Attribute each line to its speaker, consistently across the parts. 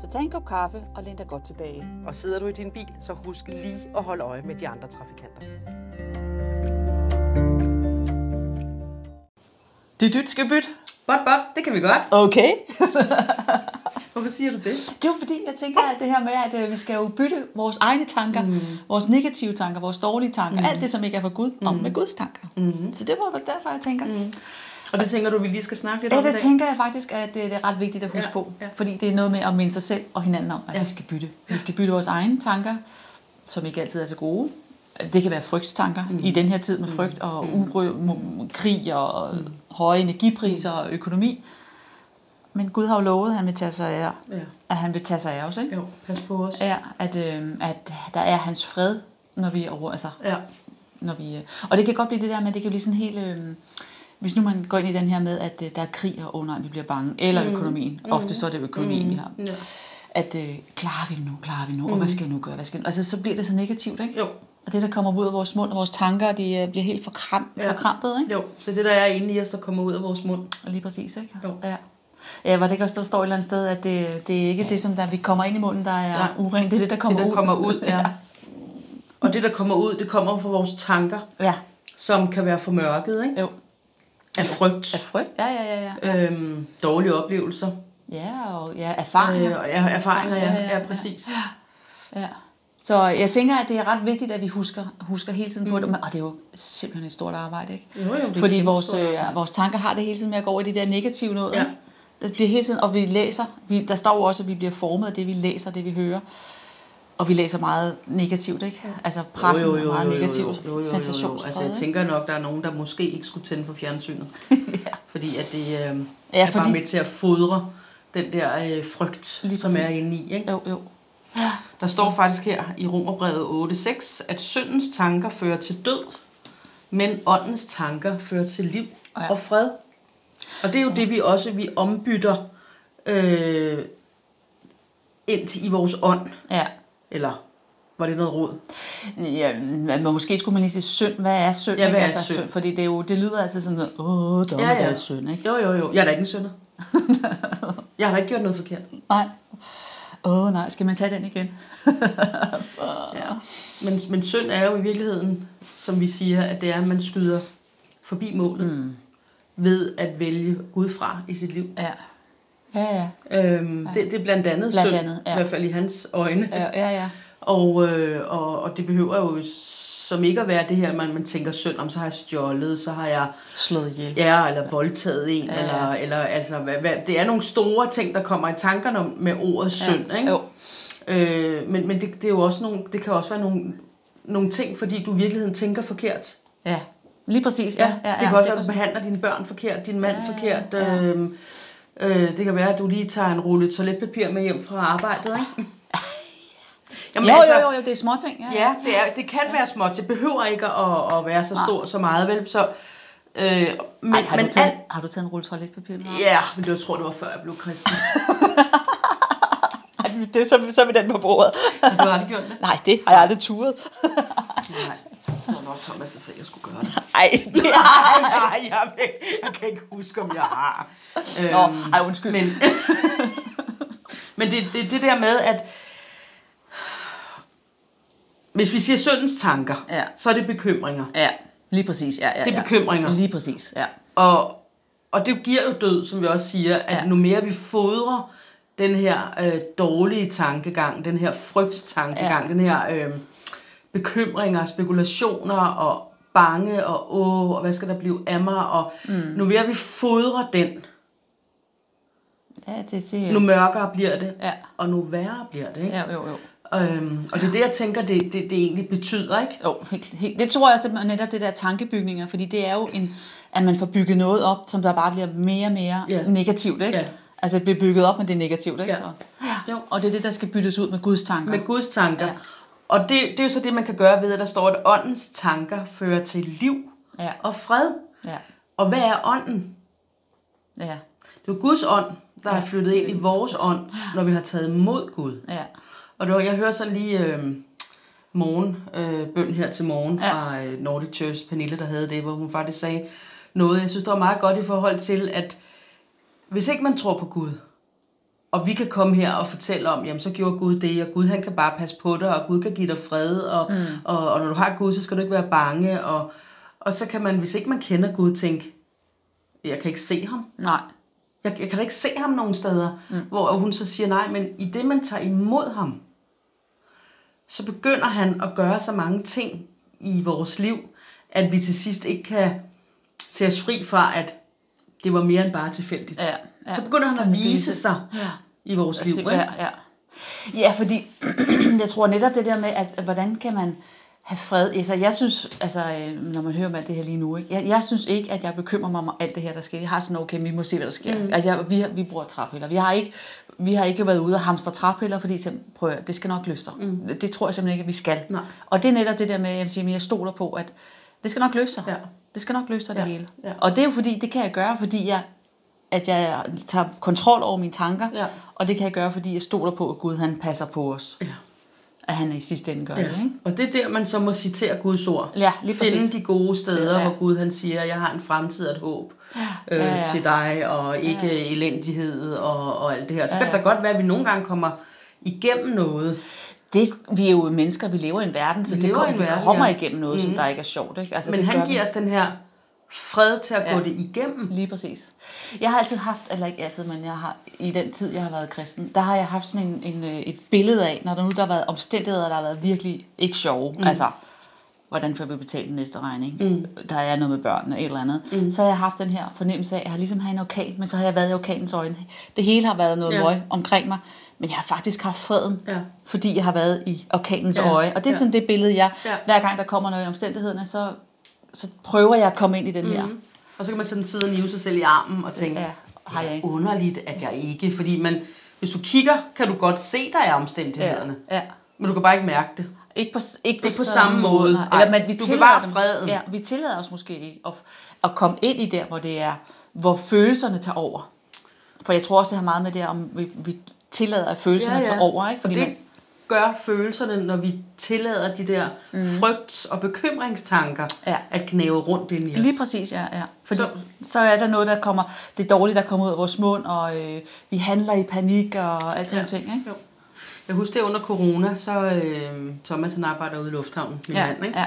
Speaker 1: Så tag en kop kaffe og læn dig godt tilbage.
Speaker 2: Og sidder du i din bil, så husk lige at holde øje med de andre trafikanter.
Speaker 1: Det dyt skal bytte.
Speaker 2: Bot, bot, det kan vi godt.
Speaker 1: Okay.
Speaker 2: Hvorfor siger du det?
Speaker 1: Det er fordi, jeg tænker, at det her med, at øh, vi skal jo bytte vores egne tanker, mm. vores negative tanker, vores dårlige tanker, mm. alt det, som ikke er for Gud, mm. og med Guds tanker. Mm. Så det var derfor, jeg tænker. Mm.
Speaker 2: Og det tænker du, vi lige skal snakke lidt
Speaker 1: ja,
Speaker 2: om
Speaker 1: det tænker jeg faktisk, at det er ret vigtigt at huske ja, på. Ja. Fordi det er noget med at minde sig selv og hinanden om, at ja. vi skal bytte. Vi skal bytte vores egne tanker, som ikke altid er så gode. Det kan være frygtstanker mm. i den her tid med frygt og mm. uro, krig og mm. høje energipriser og økonomi. Men Gud har jo lovet, at han vil tage sig af, ja. at han vil tage sig af os. Ikke?
Speaker 2: Jo, pas på os.
Speaker 1: Ja, at, øh, at der er hans fred, når vi er over, altså,
Speaker 2: ja.
Speaker 1: når vi, øh, og det kan godt blive det der med, det kan blive sådan helt, øh, hvis nu man går ind i den her med, at øh, der er krig, og oh, vi bliver bange, eller mm. økonomien, mm. ofte så er det økonomien, mm. vi har. Ja. At øh, klarer vi det nu, klarer vi nu, mm. og hvad skal jeg nu gøre, hvad skal jeg nu? Altså, så bliver det så negativt, ikke?
Speaker 2: Jo.
Speaker 1: Og det, der kommer ud af vores mund, og vores tanker, de øh, bliver helt forkram, ja. forkrampet, ikke?
Speaker 2: Jo, så det der er inde i os, der kommer ud af vores mund.
Speaker 1: Og lige præcis, ikke?
Speaker 2: Jo.
Speaker 1: Ja. Ja, var det ikke også, der står et eller andet sted, at det, det er ikke det, som der, vi kommer ind i munden, der er ja. urent, det er det, der kommer
Speaker 2: det, der
Speaker 1: ud.
Speaker 2: kommer ud, ja. ja. Og det, der kommer ud, det kommer fra vores tanker,
Speaker 1: ja.
Speaker 2: som kan være for mørket, ikke?
Speaker 1: Jo.
Speaker 2: Af frygt.
Speaker 1: Af frygt, ja, ja, ja. ja.
Speaker 2: Øhm, dårlige oplevelser.
Speaker 1: Ja, og ja, erfaringer.
Speaker 2: Øh, ja, erfaringer, ja, ja, ja, ja præcis.
Speaker 1: Ja. ja. Så jeg tænker, at det er ret vigtigt, at vi husker, husker hele tiden på mm. det. Og det er jo simpelthen et stort arbejde, ikke?
Speaker 2: Jo, jo, det
Speaker 1: Fordi vores, øh, vores tanker har det hele tiden med at gå over i de der negative noget, ja. ikke? Det bliver hele tiden, og vi læser, vi, der står jo også, at vi bliver formet af det, vi læser, det vi hører. Og vi læser meget negativt, ikke? Altså pressen
Speaker 2: jo, jo, jo,
Speaker 1: er meget negativ,
Speaker 2: jo, jo, jo, jo, jo. Altså jeg tænker nok, der er nogen, der måske ikke skulle tænde for fjernsynet.
Speaker 1: ja.
Speaker 2: Fordi at det øh,
Speaker 1: Ja,
Speaker 2: er bare
Speaker 1: fordi-
Speaker 2: med til at fodre den der øh, frygt,
Speaker 1: Lige
Speaker 2: som er
Speaker 1: præcis.
Speaker 2: inde i. Ikke?
Speaker 1: Jo, jo.
Speaker 2: Der står faktisk her i Romerbrevet 8.6, at syndens tanker fører til død, men åndens tanker fører til liv
Speaker 1: Ja.
Speaker 2: og fred. Og det er jo det, vi også vi ombytter øh, ind til, i vores ånd.
Speaker 1: Ja.
Speaker 2: Eller var det noget råd?
Speaker 1: Ja, men måske skulle man lige sige synd. Hvad er synd?
Speaker 2: Ja, hvad er
Speaker 1: altså,
Speaker 2: synd?
Speaker 1: Fordi det, er jo, det lyder altid sådan noget, åh, der ja, ja. synd, ikke?
Speaker 2: Jo, jo, jo. Jeg er da ikke en synder. jeg har da ikke gjort noget forkert.
Speaker 1: Nej. Åh oh, nej, skal man tage den igen?
Speaker 2: Ja. Men, men synd er jo i virkeligheden, som vi siger, at det er, at man skyder forbi målet mm. ved at vælge Gud fra i sit liv.
Speaker 1: Ja. Ja, ja.
Speaker 2: Øhm, det, det er blandt andet
Speaker 1: Blandt
Speaker 2: synd,
Speaker 1: andet, ja.
Speaker 2: i hvert fald i hans øjne.
Speaker 1: Ja, ja, ja.
Speaker 2: Og, øh, og, og det behøver jo som ikke at være det her, man, man tænker synd om, så har jeg stjålet, så har jeg
Speaker 1: Slået ihjel.
Speaker 2: ja, eller voldtaget en,
Speaker 1: Ja,
Speaker 2: ja,
Speaker 1: ja.
Speaker 2: eller, eller altså, hvad, hvad, det er nogle store ting, der kommer i tankerne med ordet synd, ikke?
Speaker 1: Jo.
Speaker 2: Øh, men men det, det, er jo også nogle, det kan også være nogle, nogle ting, fordi du i virkeligheden tænker forkert.
Speaker 1: Ja. Lige præcis, ja. ja, ja
Speaker 2: det kan også være, at du behandler dine børn forkert, din mand
Speaker 1: Ja, ja,
Speaker 2: forkert.
Speaker 1: ja.
Speaker 2: Øhm, øh, det kan være, at du lige tager en rulle toiletpapir med hjem fra arbejdet, ikke?
Speaker 1: Jo, jo, jo, jo, det er småting. Ja,
Speaker 2: Ja, det, er, det kan være småt. Det behøver ikke at, at være så
Speaker 1: Nej.
Speaker 2: stort så meget, vel? Så, øh, men,
Speaker 1: Ej, har,
Speaker 2: men
Speaker 1: du taget,
Speaker 2: alt,
Speaker 1: har du taget en rulle toiletpapir med?
Speaker 2: Ja, men det, jeg tror, det var før jeg blev kristen.
Speaker 1: Ej, det er så, så er vi den på bordet.
Speaker 2: Har du aldrig gjort det?
Speaker 1: Nej, det har jeg aldrig turet.
Speaker 2: Nej. Thomas, der sagde, at jeg skulle gøre det.
Speaker 1: Ej, det er...
Speaker 2: Nej, jeg, ved- jeg kan ikke huske, om jeg har. Øhm,
Speaker 1: Nå, ej, undskyld.
Speaker 2: Men, men det, det, det der med, at hvis vi siger syndens tanker,
Speaker 1: Ja.
Speaker 2: så er det bekymringer.
Speaker 1: Ja, lige præcis. Ja, ja,
Speaker 2: Det er
Speaker 1: ja.
Speaker 2: bekymringer.
Speaker 1: Lige præcis, ja.
Speaker 2: Og, og det giver jo død, som vi også siger, at
Speaker 1: ja.
Speaker 2: nu mere vi fodrer den her øh, dårlige tankegang, den her frygtstankegang,
Speaker 1: Ja.
Speaker 2: den her øh, bekymringer, spekulationer og bange og åh, og hvad skal der blive af mig, og mm. nu mere vi fodrer den,
Speaker 1: Ja, det, det,
Speaker 2: nu mørkere bliver det,
Speaker 1: Ja.
Speaker 2: og nu værre bliver det. Ikke?
Speaker 1: Ja, jo, jo.
Speaker 2: Øhm, og det er det, jeg tænker, det, det, det egentlig betyder, ikke?
Speaker 1: Jo, helt, helt. Det tror jeg også, netop det der tankebygninger, fordi det er jo en, at man får bygget noget op, som der bare bliver mere og mere
Speaker 2: Ja.
Speaker 1: negativt, ikke?
Speaker 2: Ja.
Speaker 1: Altså det bliver bygget op, men det er negativt, ikke?
Speaker 2: Ja.
Speaker 1: Så.
Speaker 2: Jo.
Speaker 1: Og det er det, der skal byttes ud med Guds tanker.
Speaker 2: Med Guds tanker.
Speaker 1: Ja.
Speaker 2: Ja. Og det, det er jo så det, man kan gøre ved, at der står, at åndens tanker fører til liv
Speaker 1: Ja.
Speaker 2: og fred.
Speaker 1: Ja.
Speaker 2: Og hvad er ånden?
Speaker 1: Ja.
Speaker 2: Det er jo Guds ånd, der er flyttet ind i vores ånd, når vi har taget imod Gud.
Speaker 1: Ja.
Speaker 2: Og det var, jeg hørte så lige øh, morgen, øh, bøn her til morgen
Speaker 1: Ja.
Speaker 2: fra øh, Nordic Church, Pernille, der havde det, hvor hun faktisk sagde noget, jeg synes, det var meget godt i forhold til, at hvis ikke man tror på Gud, og vi kan komme her og fortælle om, jamen så gjorde Gud det, og Gud han kan bare passe på dig, og Gud kan give dig fred, og, mm. og, og når du har Gud, så skal du ikke være bange, og, og så kan man, hvis ikke man kender Gud, tænke, jeg kan ikke se ham.
Speaker 1: Nej.
Speaker 2: Jeg, jeg kan da ikke se ham nogen steder. Mm. Hvor hun så siger, nej, men i det, man tager imod ham, så begynder han at gøre så mange ting i vores liv, at vi til sidst ikke kan se os fri fra, at det var mere end bare tilfældigt.
Speaker 1: Ja, ja.
Speaker 2: Så begynder han at vise sig
Speaker 1: Ja.
Speaker 2: i vores liv. Ikke?
Speaker 1: ja, ja. ja, fordi jeg tror netop det der med, at, at hvordan kan man have fred. Altså, jeg synes, altså, øh, når man hører om alt det her lige nu, ikke? Jeg, jeg synes ikke, at jeg bekymrer mig om alt det her, der sker. Jeg har sådan, okay, vi må se, hvad der sker. Mm. Altså, jeg, vi, vi bruger træpiller. Vi har ikke, vi har ikke været ude og hamstre træpiller, fordi prøv at, det skal nok løse sig. Mm. Det tror jeg simpelthen ikke, at vi skal.
Speaker 2: Nej.
Speaker 1: Og det er netop det der med, at jeg, siger, at jeg stoler på, at det skal nok løse sig.
Speaker 2: Ja.
Speaker 1: Det skal nok løse sig det
Speaker 2: Ja,
Speaker 1: hele.
Speaker 2: ja.
Speaker 1: Og det er jo fordi, det kan jeg gøre, fordi jeg, at jeg tager kontrol over mine tanker.
Speaker 2: Ja.
Speaker 1: Og det kan jeg gøre, fordi jeg stoler på, at Gud han passer på os.
Speaker 2: Ja.
Speaker 1: At han i sidste ende gør
Speaker 2: Ja.
Speaker 1: det. Ikke?
Speaker 2: Og det er der, man så må citere Guds ord.
Speaker 1: Ja, lige
Speaker 2: Finde
Speaker 1: præcis.
Speaker 2: de gode steder,
Speaker 1: Ja.
Speaker 2: hvor Gud han siger, jeg har en fremtid og et håb øh,
Speaker 1: Ja, ja.
Speaker 2: til dig, og ikke ja. elendighed og, og alt det her. Så
Speaker 1: Ja,
Speaker 2: kan det
Speaker 1: ja.
Speaker 2: godt være, at vi nogle gange kommer igennem noget.
Speaker 1: Det, vi er jo mennesker, vi lever i en verden, så
Speaker 2: Vi
Speaker 1: det vi
Speaker 2: verden,
Speaker 1: kommer
Speaker 2: ja.
Speaker 1: igennem noget, mm. som der ikke er sjovt. Ikke? Altså,
Speaker 2: Men
Speaker 1: det
Speaker 2: han
Speaker 1: vi.
Speaker 2: giver os den her fred til at
Speaker 1: Ja.
Speaker 2: gå det igennem.
Speaker 1: Lige præcis. Jeg har altid haft, eller ikke altid, men jeg har, i den tid, jeg har været kristen, der har jeg haft sådan en, en, øh, et billede af, når der nu der har været omstændigheder, der har været virkelig ikke sjove. Mm. Altså, hvordan får vi betalt den næste regning? Mm. Der er noget med børnene, et eller andet. Mm. Så har jeg haft den her fornemmelse af, at jeg har ligesom haft en orkan, men så har jeg været i orkanens øjne. Det hele har været noget
Speaker 2: Ja.
Speaker 1: møg omkring mig, men jeg har faktisk haft freden,
Speaker 2: Ja.
Speaker 1: fordi jeg har været i orkanens
Speaker 2: Ja.
Speaker 1: øje. Og det er
Speaker 2: Ja.
Speaker 1: sådan det billede, jeg,
Speaker 2: ja.
Speaker 1: hver gang der kommer noget i omstændighederne, så, så prøver jeg at komme ind i den her.
Speaker 2: Mm. Og så kan man sådan sidde og nive sig selv i armen og tænke,
Speaker 1: Ja, har jeg ikke.
Speaker 2: underligt, at jeg ikke. Fordi man, hvis du kigger, kan du godt se dig i omstændighederne.
Speaker 1: Ja, ja.
Speaker 2: Men du kan bare ikke mærke det.
Speaker 1: Ikke på, ikke på,
Speaker 2: Ikke på samme måde.
Speaker 1: Nej, Eller, men vi
Speaker 2: du
Speaker 1: tillader dem-
Speaker 2: freden.
Speaker 1: Ja, vi tillader os måske ikke at, at komme ind i der, hvor det er, hvor følelserne tager over. For jeg tror også, det har meget med det, om vi, vi tillader, at følelserne ja, ja. tager over. Ikke?
Speaker 2: Fordi
Speaker 1: Fordi
Speaker 2: det
Speaker 1: man,
Speaker 2: gør følelserne, når vi tillader de der mm. frygt- og bekymringstanker
Speaker 1: Ja.
Speaker 2: at knæve rundt ind i os.
Speaker 1: lige præcis, ja. ja. Fordi
Speaker 2: Så-
Speaker 1: så, er der noget, der kommer, det er dårligt, der kommer ud af vores mund, og øh, vi handler i panik og alt sådan
Speaker 2: Ja.
Speaker 1: ja. ting. Ikke?
Speaker 2: Jo. Jeg husker det under corona, så øh, Thomas han arbejder ude i lufthavnen, min
Speaker 1: Ja,
Speaker 2: mand, ikke?
Speaker 1: ja.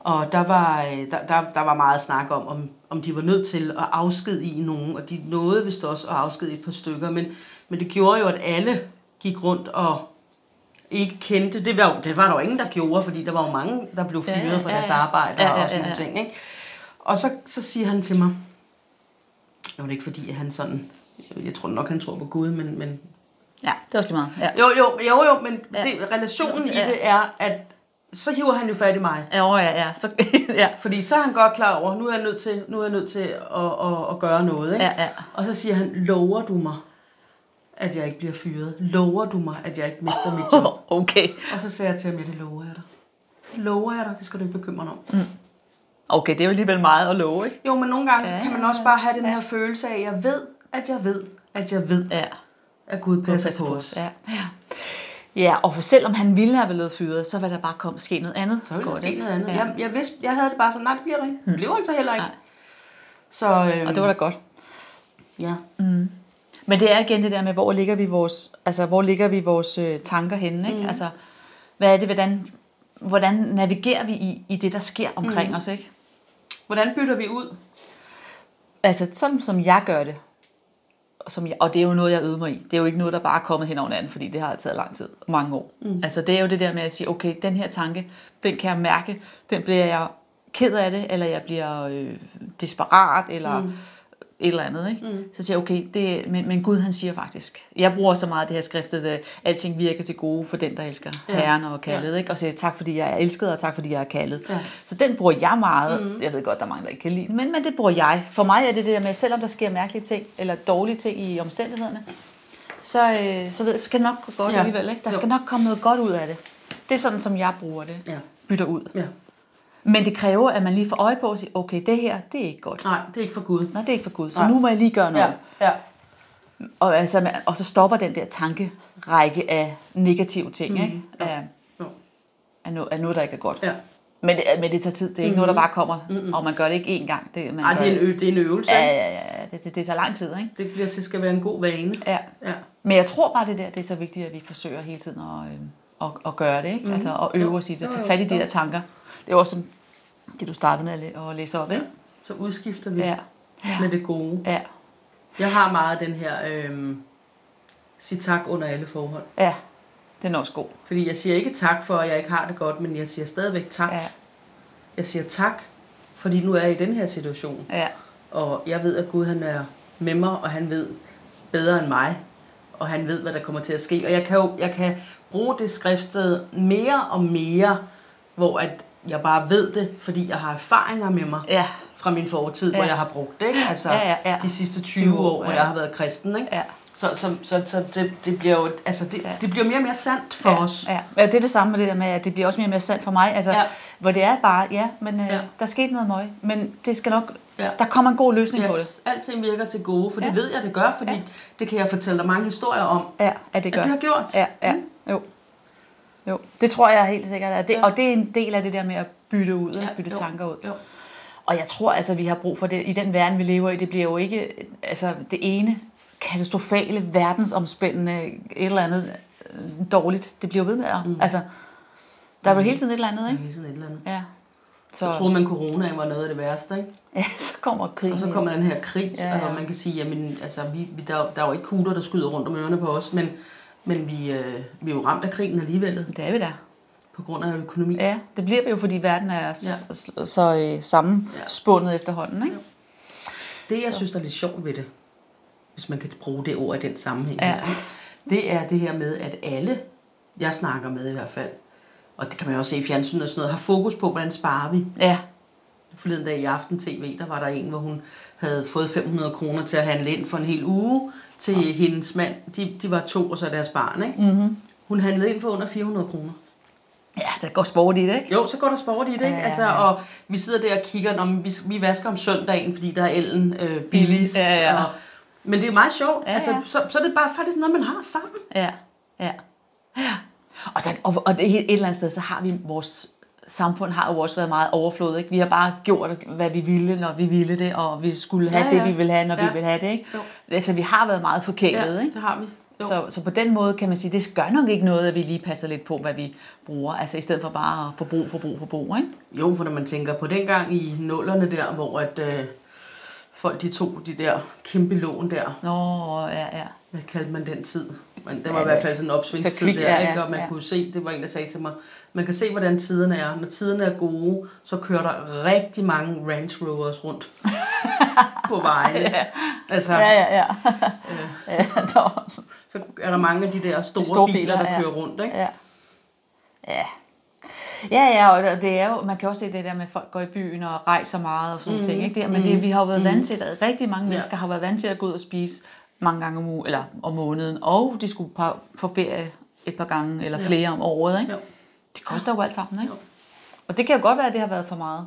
Speaker 2: Og der var, øh, der, der, der var meget snak om, om, om de var nødt til at afskedige nogen, og de nåede vist også at afskedige et par stykker, men, men det gjorde jo, at alle gik rundt og ikke kendte, det var, det var der jo ingen, der gjorde, fordi der var jo mange, der blev
Speaker 1: Ja,
Speaker 2: fyret
Speaker 1: ja,
Speaker 2: fra
Speaker 1: ja,
Speaker 2: deres
Speaker 1: ja.
Speaker 2: arbejde
Speaker 1: Ja, ja,
Speaker 2: og sådan
Speaker 1: ja,
Speaker 2: nogle
Speaker 1: ja.
Speaker 2: ting, ikke? Og så, så siger han til mig, det var ikke fordi, at han sådan, jeg tror nok, han tror på Gud, men, men
Speaker 1: ja, det er også lige meget. Ja.
Speaker 2: jo, jo, jo, jo men
Speaker 1: Ja.
Speaker 2: det, relationen i
Speaker 1: Ja.
Speaker 2: det er, at så hiver han jo fat i mig.
Speaker 1: Ja, ja, ja. Så, ja.
Speaker 2: Fordi så er han godt klar over, nu er jeg nødt til, nu er jeg nødt til at, at, at gøre noget. Ikke?
Speaker 1: Ja, ja.
Speaker 2: Og så siger han, lover du mig, at jeg ikke bliver fyret? Lover du mig, at jeg ikke mister mit job?
Speaker 1: Okay.
Speaker 2: Og så sagde jeg til ham, ja, det lover jeg dig. Det lover jeg dig, det skal du ikke bekymre dig om.
Speaker 1: Mm. Okay, det er jo alligevel meget at love, ikke?
Speaker 2: Jo, men nogle gange, så
Speaker 1: Ja,
Speaker 2: kan man
Speaker 1: ja,
Speaker 2: også bare have den her følelse af, at jeg ved, at jeg ved, at jeg ved,
Speaker 1: Ja.
Speaker 2: at Gud passer på os.
Speaker 1: Ja. ja. Ja, og for selvom han ville have blevet fyret, så vil der bare komme ske noget andet.
Speaker 2: Så ville der ske noget andet.
Speaker 1: Ja.
Speaker 2: Jeg, jeg, vidste, jeg havde det bare sådan, nej, det bliver der ikke. Det bliver han så heller ikke.
Speaker 1: Nej.
Speaker 2: Så, øhm,
Speaker 1: Og det var da godt.
Speaker 2: Ja.
Speaker 1: Men det er igen det der med, hvor ligger vi vores, altså, hvor ligger vi vores øh, tanker henne, ikke? Mm. Altså, hvad er det, hvordan, hvordan navigerer vi i, i det, der sker omkring mm. os, ikke?
Speaker 2: Hvordan bytter vi ud?
Speaker 1: Altså, sådan som jeg gør det, og som jeg, og det er jo noget, jeg øver mig i. Det er jo ikke noget, der bare er kommet hen over anden, fordi det har taget lang tid, mange år. Mm. Altså, det er jo det der med at sige, okay, den her tanke, den kan jeg mærke, den bliver jeg ked af det, eller jeg bliver øh, desperat, eller mm. Et eller andet, ikke? Mm. så siger jeg, okay, det, men, men Gud han siger faktisk, jeg bruger så meget det her skriftet, at alting virker til gode for den, der elsker ja. Herren og kaldet, ja. ikke? og siger tak, fordi jeg er elsket, og tak, fordi jeg er kaldet. Ja. Så den bruger jeg meget, mm. jeg ved godt, der er mange, der ikke kan lide den, men, men det bruger jeg. For mig er det det der med, selvom der sker mærkelige ting, eller dårlige ting i omstændighederne, så, øh, så, ved, så skal det nok gå godt ja. alligevel. Ikke? Der skal jo. nok komme noget godt ud af det. Det er sådan, som jeg bruger det. Ja. Bytter ud. Ja. Men det kræver, at man lige får øje på og siger, okay, det her, det er ikke godt.
Speaker 2: Nej, det er ikke for Gud.
Speaker 1: Nej, det er ikke for Gud. Så Nej. nu må jeg lige gøre noget. Ja. ja. Og, altså, og så stopper den der tankerække af negative ting, mm. ikke? Af, ja. af, noget, af noget, der ikke er godt. Ja. Men det, men det tager tid. Det er ikke mm-hmm. noget, der bare kommer, mm-hmm. og man gør det ikke én gang.
Speaker 2: Det, man Ej, det, er en ø, det er en øvelse.
Speaker 1: Ja, ja, ja. Det, det, det tager lang tid. Ikke?
Speaker 2: Det bliver til skal være en god vane.
Speaker 1: Ja. ja. Men jeg tror bare, det der det er så vigtigt, at vi forsøger hele tiden at, øh, at, at gøre det. Ikke? Mm-hmm. Altså at øve os i det, at tage fat i de der tanker. Det er også som det, du startede med at læse op. Ikke?
Speaker 2: Så udskifter vi ja. Ja. med det gode. Ja. Jeg har meget den her, øh, sig tak under alle forhold.
Speaker 1: Ja, den er også god.
Speaker 2: Fordi jeg siger ikke tak for, at jeg ikke har det godt, men jeg siger stadigvæk tak. Ja. Jeg siger tak, fordi nu er jeg i den her situation. Ja. Og jeg ved, at Gud han er med mig, og han ved bedre end mig. Og han ved, hvad der kommer til at ske. Og jeg kan jo jeg kan bruge det skriftsted mere og mere, hvor at jeg bare ved det, fordi jeg har erfaringer med mig. Ja fra min fortid, ja. hvor jeg har brugt det, ikke? Altså ja, ja, ja. de sidste 20 år, hvor ja. jeg har været kristen, ikke? Ja. Så, så, så, så det, det bliver jo, altså det, ja. det bliver mere og mere sandt for
Speaker 1: ja,
Speaker 2: os.
Speaker 1: Ja. ja, det er det samme med det der med, at det bliver også mere og mere sandt for mig. Altså, ja. hvor det er bare, ja, men øh, ja. der skete noget møg, men det skal nok, ja. der kommer en god løsning yes. på det.
Speaker 2: Alting virker til gode, for ja. det ved jeg, det gør, fordi ja. det kan jeg fortælle dig mange historier om,
Speaker 1: ja, at det gør.
Speaker 2: At det har gjort.
Speaker 1: Ja, ja. Mm. jo. Jo, det tror jeg helt sikkert. At det, ja. Og det er en del af det der med at bytte ud, ja. bytte jo. tanker ud. Jo. Og jeg tror altså, vi har brug for det i den verden, vi lever i. Det bliver jo ikke altså, det ene katastrofale, verdensomspændende et eller andet øh, dårligt. Det bliver jo ved med at... Mm. Altså, der er jo hele tiden et eller andet, ikke?
Speaker 2: Der er hele tiden et eller andet. Ja. Så, så troede man, corona var noget af det værste, ikke?
Speaker 1: Ja, så kommer krig.
Speaker 2: Og så kommer den her krig, ja, ja. og man kan sige, jamen, altså, vi, vi, der, der er jo ikke kugler, der skyder rundt om ørerne på os, men, men vi, øh, vi er jo ramt af krigen alligevel.
Speaker 1: Det er vi da
Speaker 2: på grund af økonomi.
Speaker 1: Ja, det bliver vi jo, fordi verden er ja. så, så øh, sammenspundet ja. efterhånden. Ikke?
Speaker 2: Ja. Det, jeg så. synes er lidt sjovt ved det, hvis man kan bruge det ord i den sammenhæng, ja. det er det her med, at alle, jeg snakker med i hvert fald, og det kan man jo også se i fjernsynet og sådan noget, har fokus på, hvordan sparer vi. Ja. Forleden dag i Aften TV, der var der en, hvor hun havde fået 500 kroner til at handle ind for en hel uge til ja. hendes mand. De, de var to, og så deres barn. Ikke? Mm-hmm. Hun handlede ind for under 400 kroner.
Speaker 1: Ja, der går sport i det, ikke?
Speaker 2: Jo, så går der sport i det, ikke? Ja, altså, og vi sidder der og kigger, når vi, vi vasker om søndagen, fordi der er ellen øh, billigst. Ja, ja. Og, men det er meget sjovt. Ja, altså, ja. Så, så er det bare faktisk noget, man har sammen.
Speaker 1: Ja, ja. ja. Og, så, og, og det, et eller andet sted, så har vi vores samfund har jo også været meget overflod. Ikke? Vi har bare gjort, hvad vi ville, når vi ville det, og vi skulle have ja, ja. det, vi ville have, når ja. vi ville have det. Ikke? Jo. Altså, vi har været meget forkælet. Ja, ikke?
Speaker 2: det har vi.
Speaker 1: Så, så på den måde kan man sige, det gør nok ikke noget, at vi lige passer lidt på, hvad vi bruger. Altså i stedet for bare at forbrug, forbrug, forbrug, ikke?
Speaker 2: Jo, for når man tænker på den gang i nullerne der, hvor at, øh, folk de tog de der kæmpe lån der.
Speaker 1: Nå, ja, ja.
Speaker 2: Hvad kaldte man den tid? Men det var ja, i hvert fald sådan en opsvingstid der, ja, ja, ikke? og man ja. kunne se, det var en, der sagde til mig, man kan se, hvordan tiderne er. Når tiderne er gode, så kører der rigtig mange Range Rovers rundt på vejen. Ja.
Speaker 1: Altså, ja, ja, ja. øh, ja
Speaker 2: så er der mange af de der store, de store biler, biler, der ja. kører rundt. Ikke?
Speaker 1: Ja. ja. Ja, ja, og det er jo, man kan også se det der med, at folk går i byen og rejser meget og sådan mm, ting. Ikke? Det, men det, mm. vi har jo været mm. vant til, at rigtig mange mennesker ja. har været vant til at gå ud og spise mange gange om, uge, eller om måneden, og de skulle på ferie et par gange eller flere ja. om året. Ikke? Jo. Det koster jo alt sammen. Ikke? Jo. Og det kan jo godt være, at det har været for meget.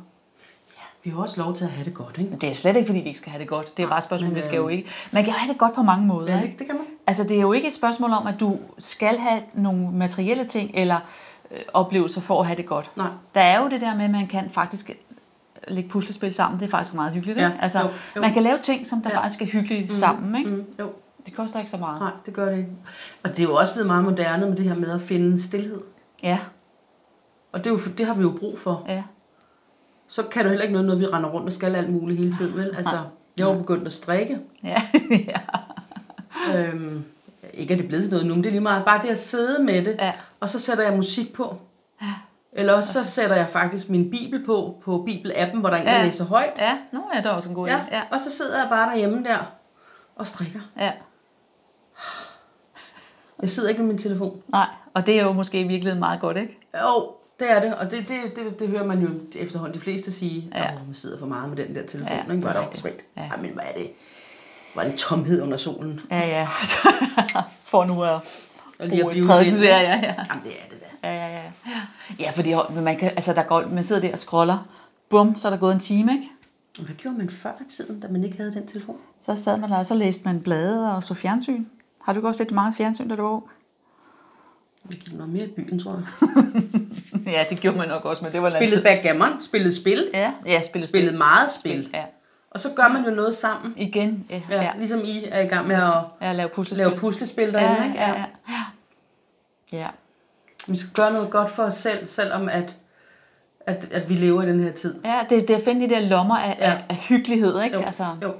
Speaker 2: Vi har også lov til at have det godt, ikke?
Speaker 1: Men det er slet ikke, fordi vi ikke skal have det godt. Det er bare et spørgsmål, men, vi skal jo øh, ikke. Man kan jo have det godt på mange måder.
Speaker 2: Ja,
Speaker 1: ikke?
Speaker 2: det kan man.
Speaker 1: Altså, det er jo ikke et spørgsmål om, at du skal have nogle materielle ting, eller øh, oplevelser for at have det godt. Nej. Der er jo det der med, at man kan faktisk lægge puslespil sammen. Det er faktisk meget hyggeligt. Ikke? Ja, altså, jo, jo. Man kan lave ting, som der ja. faktisk er hyggeligt mm, sammen. Ikke? Mm, jo. Det koster ikke så meget.
Speaker 2: Nej, det gør det ikke. Og det er jo også blevet meget moderne med det her med at finde stillhed. Ja. Og det, er jo, det har vi jo brug for. Ja så kan du heller ikke noget, når vi render rundt og skal alt muligt hele tiden, vel? Altså, jeg har begyndt at strikke. Ja. ja. øhm, ikke at det er blevet til noget nu, men det er lige meget bare det at sidde med det, ja. og så sætter jeg musik på. Ja. Eller også så sætter jeg faktisk min bibel på, på bibelappen, hvor der er en, der
Speaker 1: Ja.
Speaker 2: læser højt.
Speaker 1: Ja, nu er der også en god idé.
Speaker 2: Ja.
Speaker 1: Ja.
Speaker 2: Og så sidder jeg bare derhjemme der og strikker.
Speaker 1: ja.
Speaker 2: Jeg sidder ikke med min telefon.
Speaker 1: Nej, og det er jo måske i virkeligheden meget godt, ikke?
Speaker 2: Jo, det er det, og det, det, det, det hører man jo efterhånden de fleste sige,
Speaker 1: Ja.
Speaker 2: at man sidder for meget med den der telefon,
Speaker 1: Ja,
Speaker 2: ikke?
Speaker 1: det
Speaker 2: Var
Speaker 1: er
Speaker 2: det også
Speaker 1: Ja.
Speaker 2: Ja. men hvad er det? Var det tomhed under solen?
Speaker 1: Ja, ja. For nu at
Speaker 2: Og lige at blive
Speaker 1: prædiken. Ja, ja, ja.
Speaker 2: Jamen, det er det da.
Speaker 1: Ja, ja, ja. Ja, fordi man, kan, altså, der går, man sidder der og scroller. Bum, så er der gået en time, ikke?
Speaker 2: Hvad gjorde man før i tiden, da man ikke havde den telefon?
Speaker 1: Så sad man der, og så læste man blade og så fjernsyn. Har du også set meget fjernsyn, da du var?
Speaker 2: Vi gik noget mere i byen, tror jeg.
Speaker 1: ja, det gjorde man nok også, men det var
Speaker 2: Spillede backgammon, spillede spil.
Speaker 1: Ja, ja spillede
Speaker 2: spillede meget spil.
Speaker 1: Ja.
Speaker 2: Og så gør man jo noget sammen.
Speaker 1: Igen, ja.
Speaker 2: Ja,
Speaker 1: ja.
Speaker 2: Ligesom I er i gang med at
Speaker 1: ja lave puslespil.
Speaker 2: lave puslespil derinde,
Speaker 1: ja,
Speaker 2: ikke?
Speaker 1: ja, ja, ja. ja.
Speaker 2: Vi skal gøre noget godt for os selv, selvom at, at, at vi lever i den her tid.
Speaker 1: Ja, det, det er at finde de der lommer af,
Speaker 2: Ja.
Speaker 1: af, af hyggelighed, ikke?
Speaker 2: Jo,
Speaker 1: Altså,
Speaker 2: jo.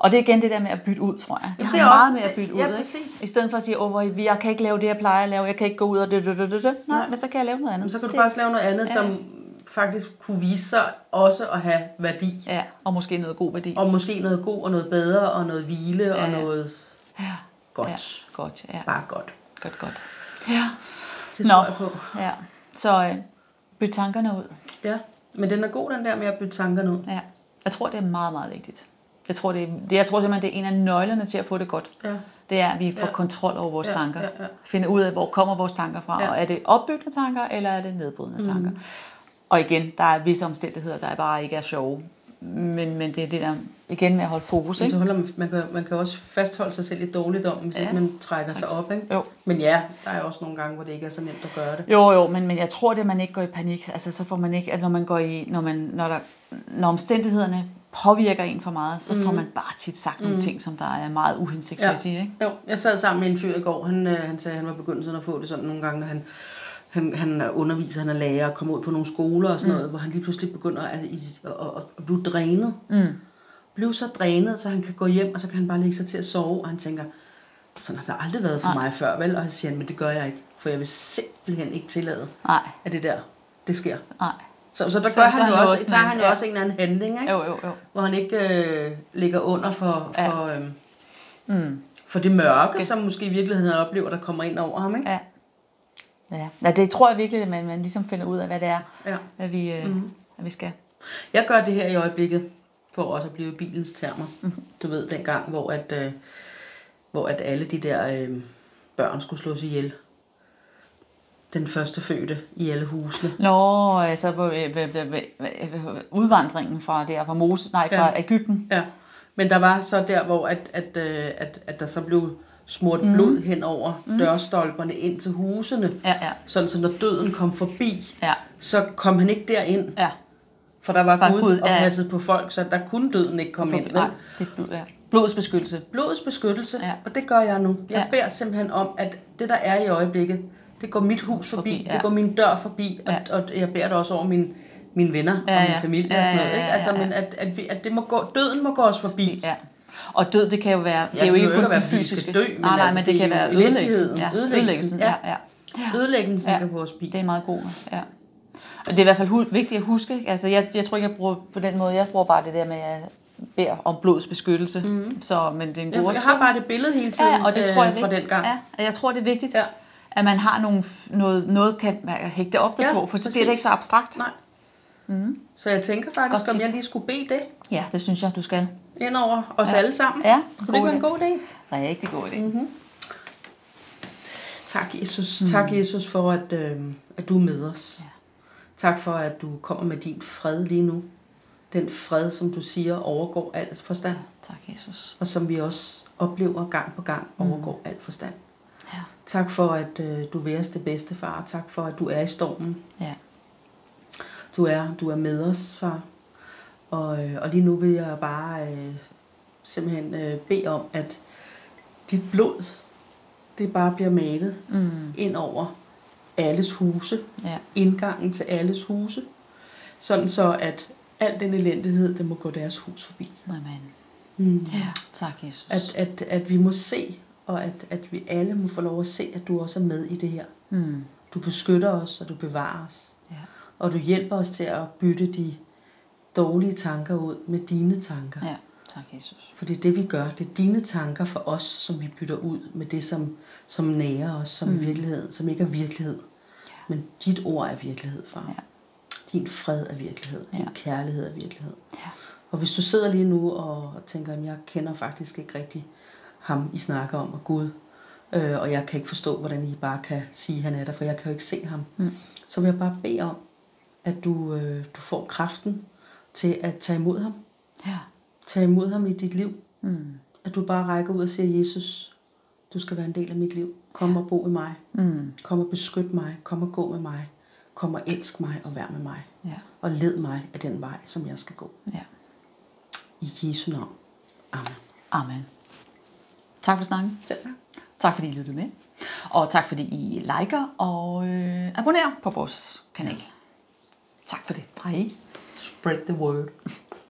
Speaker 1: Og det er igen det der med at bytte ud, tror jeg. Det
Speaker 2: det er
Speaker 1: meget
Speaker 2: også-
Speaker 1: med at bytte
Speaker 2: ja,
Speaker 1: ud, ikke? I stedet for at sige, åh, hvor jeg kan ikke lave det, jeg plejer at lave, jeg kan ikke gå ud og det, det, det, det, det. Nej, men så kan jeg lave noget andet.
Speaker 2: Men så kan du
Speaker 1: det,
Speaker 2: faktisk lave noget andet,
Speaker 1: Ja.
Speaker 2: som faktisk kunne vise sig også at have værdi.
Speaker 1: Ja, og måske noget god værdi.
Speaker 2: Og måske noget god og noget bedre og noget hvile og
Speaker 1: Ja, ja.
Speaker 2: noget
Speaker 1: Ja,
Speaker 2: godt.
Speaker 1: ja, godt, ja.
Speaker 2: Bare godt.
Speaker 1: Godt, godt. Ja.
Speaker 2: Det
Speaker 1: Nå.
Speaker 2: tror jeg på.
Speaker 1: ja. Så øh, byt tankerne ud.
Speaker 2: Ja, men den er god, den der med at bytte tankerne ud.
Speaker 1: Ja. Jeg tror, det er meget, meget vigtigt. Jeg tror, det det, jeg tror simpelthen, det er en af nøglerne til at få det godt.
Speaker 2: Ja.
Speaker 1: Det er, at vi får
Speaker 2: Ja.
Speaker 1: kontrol over vores
Speaker 2: Ja,
Speaker 1: tanker.
Speaker 2: ja, ja.
Speaker 1: Finde ud af, hvor kommer vores tanker fra.
Speaker 2: Ja.
Speaker 1: Og er det opbyggende tanker, eller er det nedbrydende tanker? Og igen, der er visse omstændigheder, der bare ikke er sjove. Men, men det er det der, igen med at holde fokus, ikke?
Speaker 2: holder, man, kan, man kan også fastholde sig selv i dårligdom, hvis
Speaker 1: Ja.
Speaker 2: ja. ikke man trækker sig op. Ikke?
Speaker 1: Jo.
Speaker 2: Men ja, der er også nogle gange, hvor det ikke er så nemt at gøre det.
Speaker 1: Jo, jo, men, men jeg tror det, at man ikke går i panik. Altså, så får man ikke, at når man går i, når, man, når, der, når omstændighederne påvirker en for meget, så får man bare tit sagt nogle ting, som der er meget uhensigtsmæssige, ikke?
Speaker 2: Jo, jeg sad sammen med en fyr i går, han, øh, han sagde, at han var begyndt sådan at få det sådan nogle gange, når han, han, han er underviser, han er lærer, og kommer ud på nogle skoler og sådan mm. noget, hvor han lige pludselig begynder at, at, at, at blive drænet.
Speaker 1: Mm.
Speaker 2: Blive så drænet, så han kan gå hjem, og så kan han bare lægge sig til at sove, og han tænker, sådan har det aldrig været for mig før, vel? Og så siger han, men det gør jeg ikke, for jeg vil simpelthen ikke tillade,
Speaker 1: Nej,
Speaker 2: at det der, det sker.
Speaker 1: nej.
Speaker 2: Så, så der
Speaker 1: Så
Speaker 2: gør han
Speaker 1: han
Speaker 2: jo også,
Speaker 1: også en-
Speaker 2: han jo
Speaker 1: ja.
Speaker 2: også en eller anden handling, ikke?
Speaker 1: Jo, jo, jo.
Speaker 2: hvor han ikke øh, ligger under for,
Speaker 1: Ja.
Speaker 2: for, øhm,
Speaker 1: Mm.
Speaker 2: for det mørke, som måske i virkeligheden han oplever, der kommer ind over ham. Ikke?
Speaker 1: Ja. Ja. ja, det tror jeg virkelig, at man, man ligesom finder ud af, hvad det er,
Speaker 2: Ja.
Speaker 1: at vi, øh,
Speaker 2: Mhm.
Speaker 1: at vi skal.
Speaker 2: Jeg gør det her i øjeblikket, for også at blive bilens termer.
Speaker 1: Mhm.
Speaker 2: Du ved, dengang, hvor, at, øh, hvor at alle de der øh, børn skulle slås ihjel. Den første fødte i alle husene.
Speaker 1: Nå, altså på, øh, udvandringen fra der, fra Moses, nej, fra
Speaker 2: Ja.
Speaker 1: Ægypten.
Speaker 2: Ja. Men der var så der, hvor at, at, øh, at, at der så blev smurt mm. blod hen over mm. dørstolperne ind til husene.
Speaker 1: Ja, ja,
Speaker 2: Sådan, så når døden kom forbi,
Speaker 1: ja,
Speaker 2: så kom han ikke derind.
Speaker 1: ja.
Speaker 2: For der var
Speaker 1: Var
Speaker 2: Gud,
Speaker 1: Gud,
Speaker 2: og
Speaker 1: ja.
Speaker 2: passede på folk, så der kunne døden ikke komme ind.
Speaker 1: Nej, det er blod, ja. Blodets beskyttelse.
Speaker 2: Blodets beskyttelse,
Speaker 1: Ja.
Speaker 2: ja. og det gør jeg nu. Jeg
Speaker 1: Ja.
Speaker 2: ja. beder simpelthen om, at det der er i øjeblikket, det går mit hus forbi,
Speaker 1: Forbi, ja.
Speaker 2: det går min dør forbi,
Speaker 1: Ja.
Speaker 2: og, og jeg beder det også over min, mine venner
Speaker 1: Ja,
Speaker 2: og min
Speaker 1: ja.
Speaker 2: familie
Speaker 1: Ja,
Speaker 2: og sådan noget.
Speaker 1: ja,
Speaker 2: Ikke?
Speaker 1: ja,
Speaker 2: Altså,
Speaker 1: ja.
Speaker 2: men at, at, vi, at det må gå, døden må gå os forbi.
Speaker 1: Ja. Og død, det kan jo være, det er jo ikke kun det fysiske.
Speaker 2: dø, men
Speaker 1: nej, nej,
Speaker 2: altså,
Speaker 1: men det,
Speaker 2: det
Speaker 1: kan være ødelæggelsen. Ja,
Speaker 2: Ødelæggelsen.
Speaker 1: Ja,
Speaker 2: ja.
Speaker 1: ja.
Speaker 2: Ødelæggelsen
Speaker 1: Ja.
Speaker 2: ja. kan gå os forbi.
Speaker 1: Det er meget god. Ja. Og det er i hvert fald hu- vigtigt at huske. Altså, jeg, jeg tror ikke, jeg bruger på den måde. Jeg bruger bare det der med, at jeg beder om blodets beskyttelse. Mm. Så, men det er en god
Speaker 2: Jeg, jeg har bare det billede hele tiden
Speaker 1: Ja, og det tror jeg
Speaker 2: øh, fra den gang.
Speaker 1: Ja, og jeg tror, det er vigtigt,
Speaker 2: Ja.
Speaker 1: At man har nogle, noget, noget kan man hægte op
Speaker 2: Ja,
Speaker 1: på, for så bliver
Speaker 2: præcis.
Speaker 1: det ikke så abstrakt.
Speaker 2: Nej. Mm. Så jeg tænker
Speaker 1: Godt
Speaker 2: faktisk, om
Speaker 1: tip.
Speaker 2: jeg lige skulle bede det
Speaker 1: Ja, det synes jeg, du skal.
Speaker 2: ind over os
Speaker 1: Ja.
Speaker 2: alle sammen.
Speaker 1: Ja,
Speaker 2: Kunne det være en god idé?
Speaker 1: Rigtig god idé. Mm-hmm.
Speaker 2: Tak, Jesus. Mm. Tak, Jesus, for at, øh, at du er med os.
Speaker 1: Ja.
Speaker 2: Tak for, at du kommer med din fred lige nu. Den fred, som du siger, overgår al forstand.
Speaker 1: Tak, Jesus.
Speaker 2: Og som vi også oplever gang på gang, overgår al forstand.
Speaker 1: Ja.
Speaker 2: Tak for, at øh, du vil os det bedste, far. Tak for, at du er i stormen.
Speaker 1: Ja.
Speaker 2: Du er, du er med os, far. Og, øh, og lige nu vil jeg bare øh, simpelthen øh, bede om, at dit blod, det bare bliver malet
Speaker 1: Mm.
Speaker 2: ind over alles huse,
Speaker 1: Ja.
Speaker 2: indgangen til alles huse, sådan så at al den elendighed, det må gå deres hus forbi.
Speaker 1: Amen.
Speaker 2: Mm.
Speaker 1: Ja, tak, Jesus.
Speaker 2: At, at, at vi må se, og at, at vi alle må få lov at se, at du også er med i det her.
Speaker 1: Mm.
Speaker 2: Du beskytter os, og du bevarer os.
Speaker 1: Ja.
Speaker 2: Og du hjælper os til at bytte de dårlige tanker ud med dine tanker.
Speaker 1: Ja, tak Jesus.
Speaker 2: For det er det, vi gør. Det er dine tanker for os, som vi bytter ud med det, som, som nærer os, som mm. virkelighed, som ikke er virkelighed. Ja. Men dit ord er virkelighed, far. Ja. Din fred er virkelighed. Din ja. kærlighed er virkelighed. Ja. Og hvis du sidder lige nu og tænker, at jeg kender faktisk ikke rigtig ham, I snakker om, og Gud, øh, og jeg kan ikke forstå, hvordan I bare kan sige, at han er der, for jeg kan jo ikke se ham. Mm. Så vil jeg bare bede om, at du, øh, du får kraften til at tage imod ham. Ja. Tage imod ham i dit liv. Mm. At du bare rækker ud og siger, Jesus, du skal være en del af mit liv. Kom og bo i mig. Mm. Kom og beskyt mig. Kom og gå med mig. Kom og elsk mig og vær med mig. Ja. Og led mig af den vej, som jeg skal gå. Ja. I Jesu navn. Amen.
Speaker 1: Amen. Tak for snakken.
Speaker 2: Selv tak.
Speaker 1: Tak fordi I lyttede med. Og tak fordi I liker og øh, abonnerer på vores kanal. Tak for det. Hej.
Speaker 2: Spread the word.